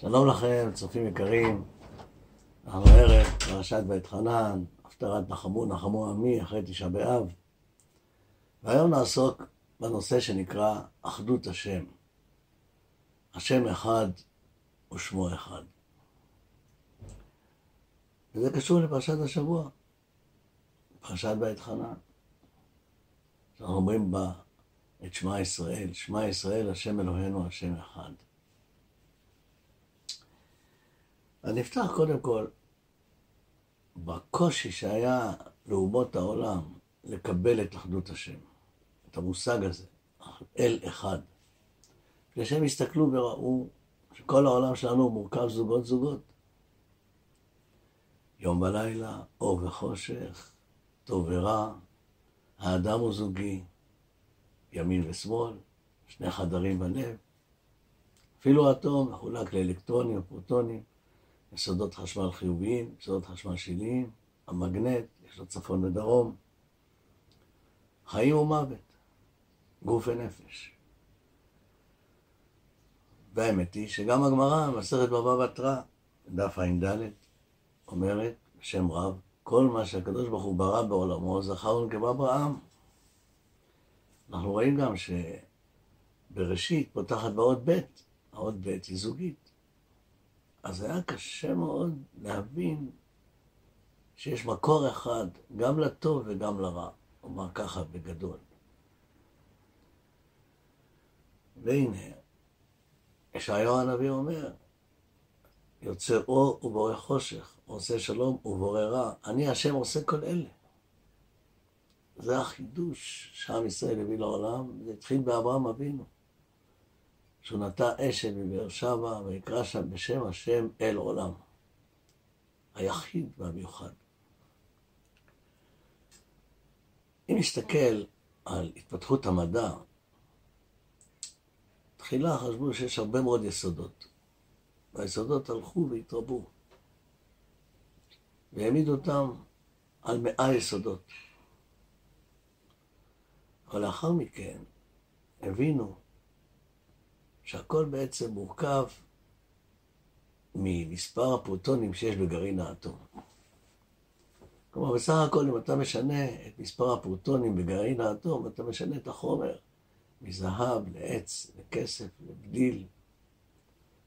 שלום לכם, צופים יקרים. אנחנו ערב פרשת בית חנן, הפטרת נחמו נחמו עמי אחרי תשעה באב. והיום נעסוק בנושא שנקרא אחדות השם. השם אחד ושמו אחד. וזה קשור לפרשת השבוע, פרשת בית חנן. אנחנו אומרים בה את שמע ישראל, שמע ישראל, השם אלוהינו, השם אחד. אני אפתח קודם כל בקושי שהיה לאומות העולם לקבל את אחדות השם, את המושג הזה, אל אחד. כשהם הסתכלו וראו שכל העולם שלנו מורכב זוגות זוגות. יום ולילה, אור וחושך, טוב ורע, האדם הוא זוגי, ימין ושמאל, שני חדרים בלב. אפילו האטום מחולק לאלקטרונים ופרוטונים. יסודות חשמל חיוביים, יסודות חשמל שליליים, המגנט, יש לו צפון ודרום. חיים ומוות, גוף ונפש. והאמת היא שגם הגמרא, מסכת בבא בתרא, דף ע"ד, אומרת, בשם רב, כל מה שהקדוש ברוך הוא ברא בעולמו, זכר ונקבה ברעם. אנחנו רואים גם שבראשית פותחת באות ב', האות ב' היא זוגית. אז היה קשה מאוד להבין שיש מקור אחד, גם לטוב וגם לרע, אומר ככה בגדול. והנה, ישעיהו הנביא אומר, יוצא אור ובורא חושך, עושה שלום ובורא רע. אני השם עושה כל אלה. זה החידוש שעם ישראל הביא לעולם, זה התחיל באברהם אבינו. נטע אשת בבאר שבע ויקרא שם בשם השם אל עולם. היחיד והמיוחד. אם נסתכל על התפתחות המדע, תחילה חשבו שיש הרבה מאוד יסודות, והיסודות הלכו והתרבו, והעמידו אותם על מאה יסודות. אבל לאחר מכן הבינו שהכל בעצם מורכב ממספר הפרוטונים שיש בגרעין האטום. כלומר, בסך הכל אם אתה משנה את מספר הפרוטונים בגרעין האטום, אתה משנה את החומר מזהב לעץ, לכסף, לבדיל,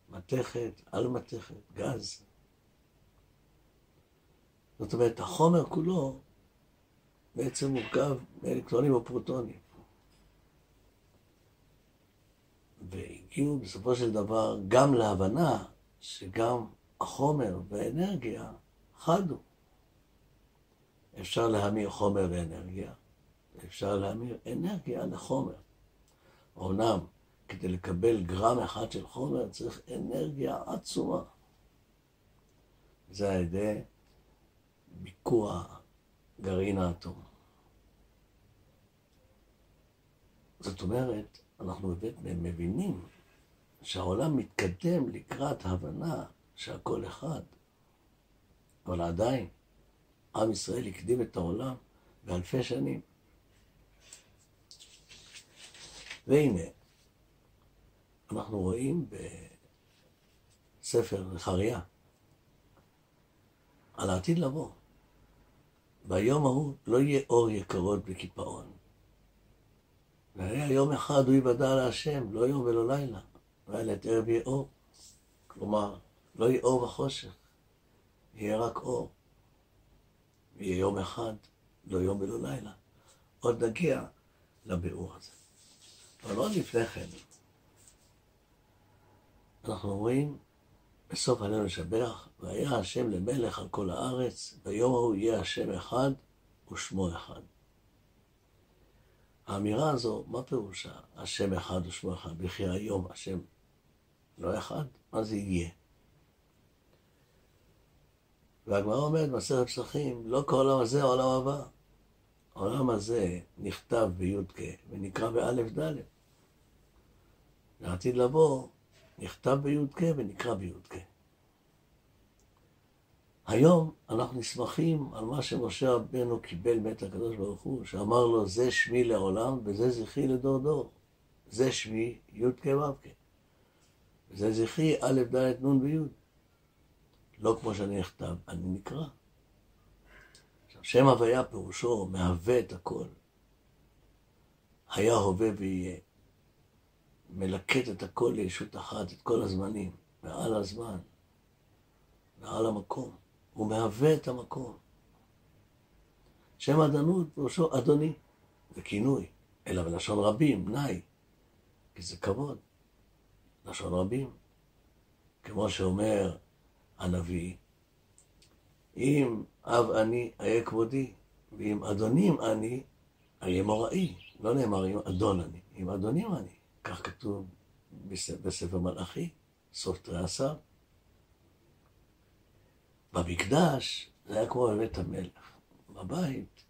מתכת, על מתכת, גז. זאת אומרת, החומר כולו בעצם מורכב מאלקטרונים או פרוטונים. והגיעו בסופו של דבר גם להבנה שגם החומר והאנרגיה חדו. אפשר להמיר חומר לאנרגיה, אפשר להמיר אנרגיה לחומר. אומנם כדי לקבל גרם אחד של חומר צריך אנרגיה עצומה. זה על ידי ביקוע גרעין האטום. זאת אומרת, אנחנו מבינים שהעולם מתקדם לקראת הבנה שהכל אחד. אבל עדיין, עם ישראל הקדים את העולם באלפי שנים. והנה, אנחנו רואים בספר זכריה על העתיד לבוא. ביום ההוא לא יהיה אור יקרות בקיפאון. והיה יום אחד הוא יוודע להשם, לא יום ולא לילה. לעת ערב יהיה אור. כלומר, לא יהיה אור וחושך, יהיה רק אור. ויהיה יום אחד, לא יום ולא לילה. עוד נגיע לביאור הזה. אבל עוד לפני כן, אנחנו אומרים, בסוף עלינו לשבח, והיה השם למלך על כל הארץ, ביום ההוא יהיה השם אחד ושמו אחד. האמירה הזו, מה פירושה? השם אחד ושמו אחד, וכי היום השם לא אחד? מה זה יהיה? והגמרא אומרת במסכת פסחים, לא כל העולם הזה העולם הבא. העולם הזה נכתב בי"ק ונקרא באלף ד'. לעתיד לבוא, נכתב בי"ק ונקרא בי"ק. היום אנחנו נסמכים על מה שמשה רבנו קיבל מאת הקדוש ברוך הוא, שאמר לו, זה שמי לעולם וזה זכרי לדור דור. זה שמי י"ק ו"ק. זה זכרי א', ד', נ' וי'. לא כמו שאני נכתב, אני נקרא. עכשיו, שם הוויה פירושו מהווה את הכל. היה, הווה ויהיה. מלקט את הכל לישות אחת, את כל הזמנים, מעל הזמן, מעל המקום. הוא מהווה את המקום. שם אדנות פירושו אדוני, זה כינוי, אלא בלשון רבים, נאי, כי זה כבוד, לשון רבים. כמו שאומר הנביא, אם אב אני, אהיה כבודי, ואם אדונים אני, אהיה מוראי. לא נאמר אם אדון אני, אם אדונים אני. כך כתוב בספר מלאכי, סוף תרי עשר. במקדש זה היה כמו בבית המלך. בבית,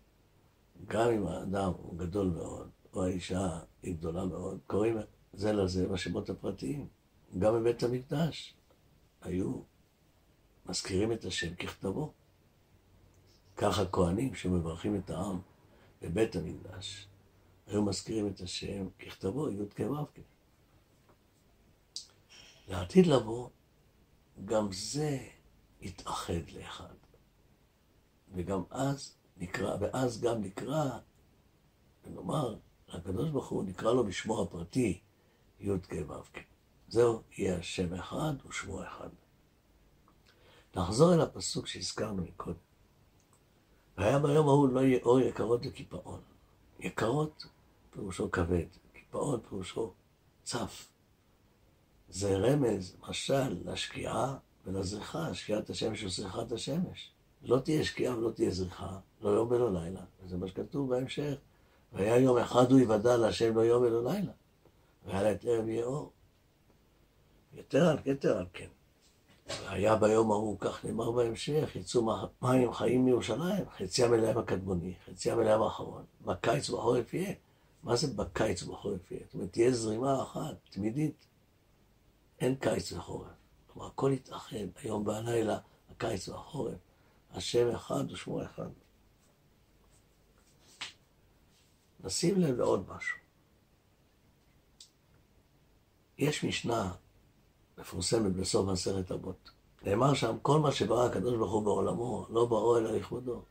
גם אם האדם הוא גדול מאוד, או האישה היא גדולה מאוד, קוראים זה לזה בשמות הפרטיים. גם בבית המקדש היו מזכירים את השם ככתבו. כך הכהנים שמברכים את העם בבית המקדש, היו מזכירים את השם ככתבו, י"ק ו"ק. לעתיד לבוא, גם זה יתאחד לאחד. וגם אז נקרא, ואז גם נקרא, ונאמר, הקדוש ברוך הוא נקרא לו בשמו הפרטי, י"ק ו"ק. זהו יהיה השם אחד ושמו אחד. נחזור אל הפסוק שהזכרנו מקודם. והיה ביום ההוא לא יהיה אור יקרות לקיפאון. יקרות פירושו כבד, קיפאון פירושו צף. זה רמז, משל, לשקיעה ולזריחה, שקיעת השמש וזריחת השמש. לא תהיה שקיעה ולא תהיה זריחה, לא יום ולא לילה. וזה מה שכתוב בהמשך. והיה יום אחד הוא יוודע להשם לא יום ולא לילה. והיה לה את ערב יהיה אור. יתר על כתר על כן. והיה ביום ההוא, כך נאמר בהמשך, יצאו מים חיים מירושלים, חציים אליהם הקדמוני, חציים אליהם האחרון. בקיץ ובחורף יהיה. מה זה בקיץ ובחורף יהיה? זאת אומרת, תהיה זרימה אחת, תמידית. אין קיץ וחורף. כלומר, הכל יתאחד, היום והלילה, הקיץ והחורף. השם אחד ושמו אחד. נשים לב לעוד משהו. יש משנה מפורסמת בסוף מסכת אבות. נאמר שם, כל מה שברא הקדוש ברוך הוא בעולמו, לא בראו אלא לכבודו.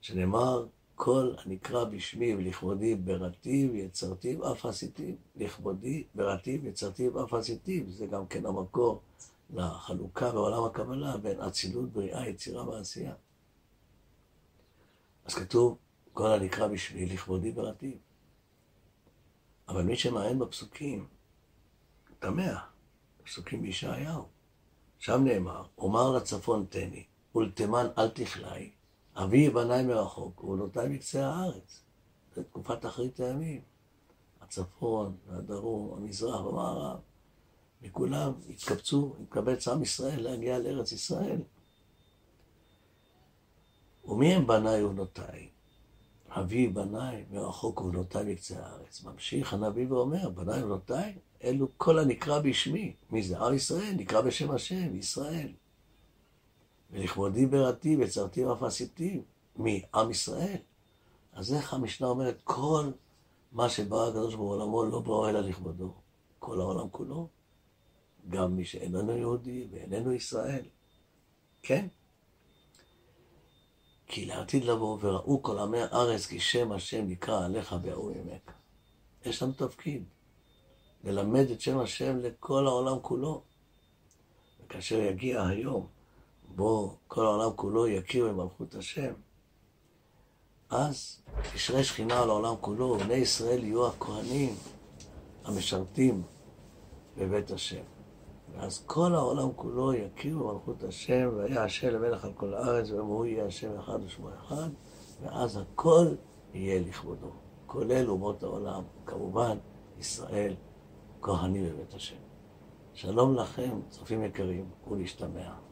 שנאמר, כל הנקרא בשמי ולכבודי בראתיו יצרתיו אף עשיתיו. לכבודי בראתיו יצרתיו אף עשיתיו. זה גם כן המקור לחלוקה בעולם הקבלה בין אצילות, בריאה, יצירה ועשייה. אז כתוב, כל הנקרא בשמי לכבודי בראתיו. אבל מי שמעיין בפסוקים, תמה. פסוקים בישעיהו. שם נאמר, אומר לצפון תני, ולתימן אל תכלאי, אבי בניי מרחוק, ובנותיי מקצה הארץ. זה תקופת אחרית הימים. הצפון, והדרום, המזרח, המערב, וכולם התקבצו, התקבץ עם ישראל להגיע לארץ ישראל. ומי הם בניי ובנותיי? אבי בניי מרחוק ובנותיי מקצה הארץ. ממשיך הנביא ואומר, בניי ובנותיי אלו כל הנקרא בשמי. מי זה? עם ישראל, נקרא בשם השם, ישראל. ולכבודי בראתי וצרתי ואף עשיתי. מי? עם ישראל. אז איך המשנה אומרת, כל מה שבא הקדוש בעולמו לא בא אלא לכבודו. כל העולם כולו. גם מי שאיננו יהודי ואיננו ישראל. כן? כי לעתיד לבוא וראו כל עמי הארץ כי שם השם נקרא עליך ויראו ממך. יש לנו תפקיד. ללמד את שם השם לכל העולם כולו. וכאשר יגיע היום בו כל העולם כולו יכיר במלכות השם, אז תשרה שכינה על העולם כולו, ובני ישראל יהיו הכהנים המשרתים בבית השם. ואז כל העולם כולו יכיר במלכות השם, והיה השם למלך על כל הארץ, והוא יהיה השם אחד ושמו אחד, ואז הכל יהיה לכבודו, כולל אומות העולם, כמובן ישראל כהנים בבית השם. שלום לכם, צופים יקרים, ולהשתמע.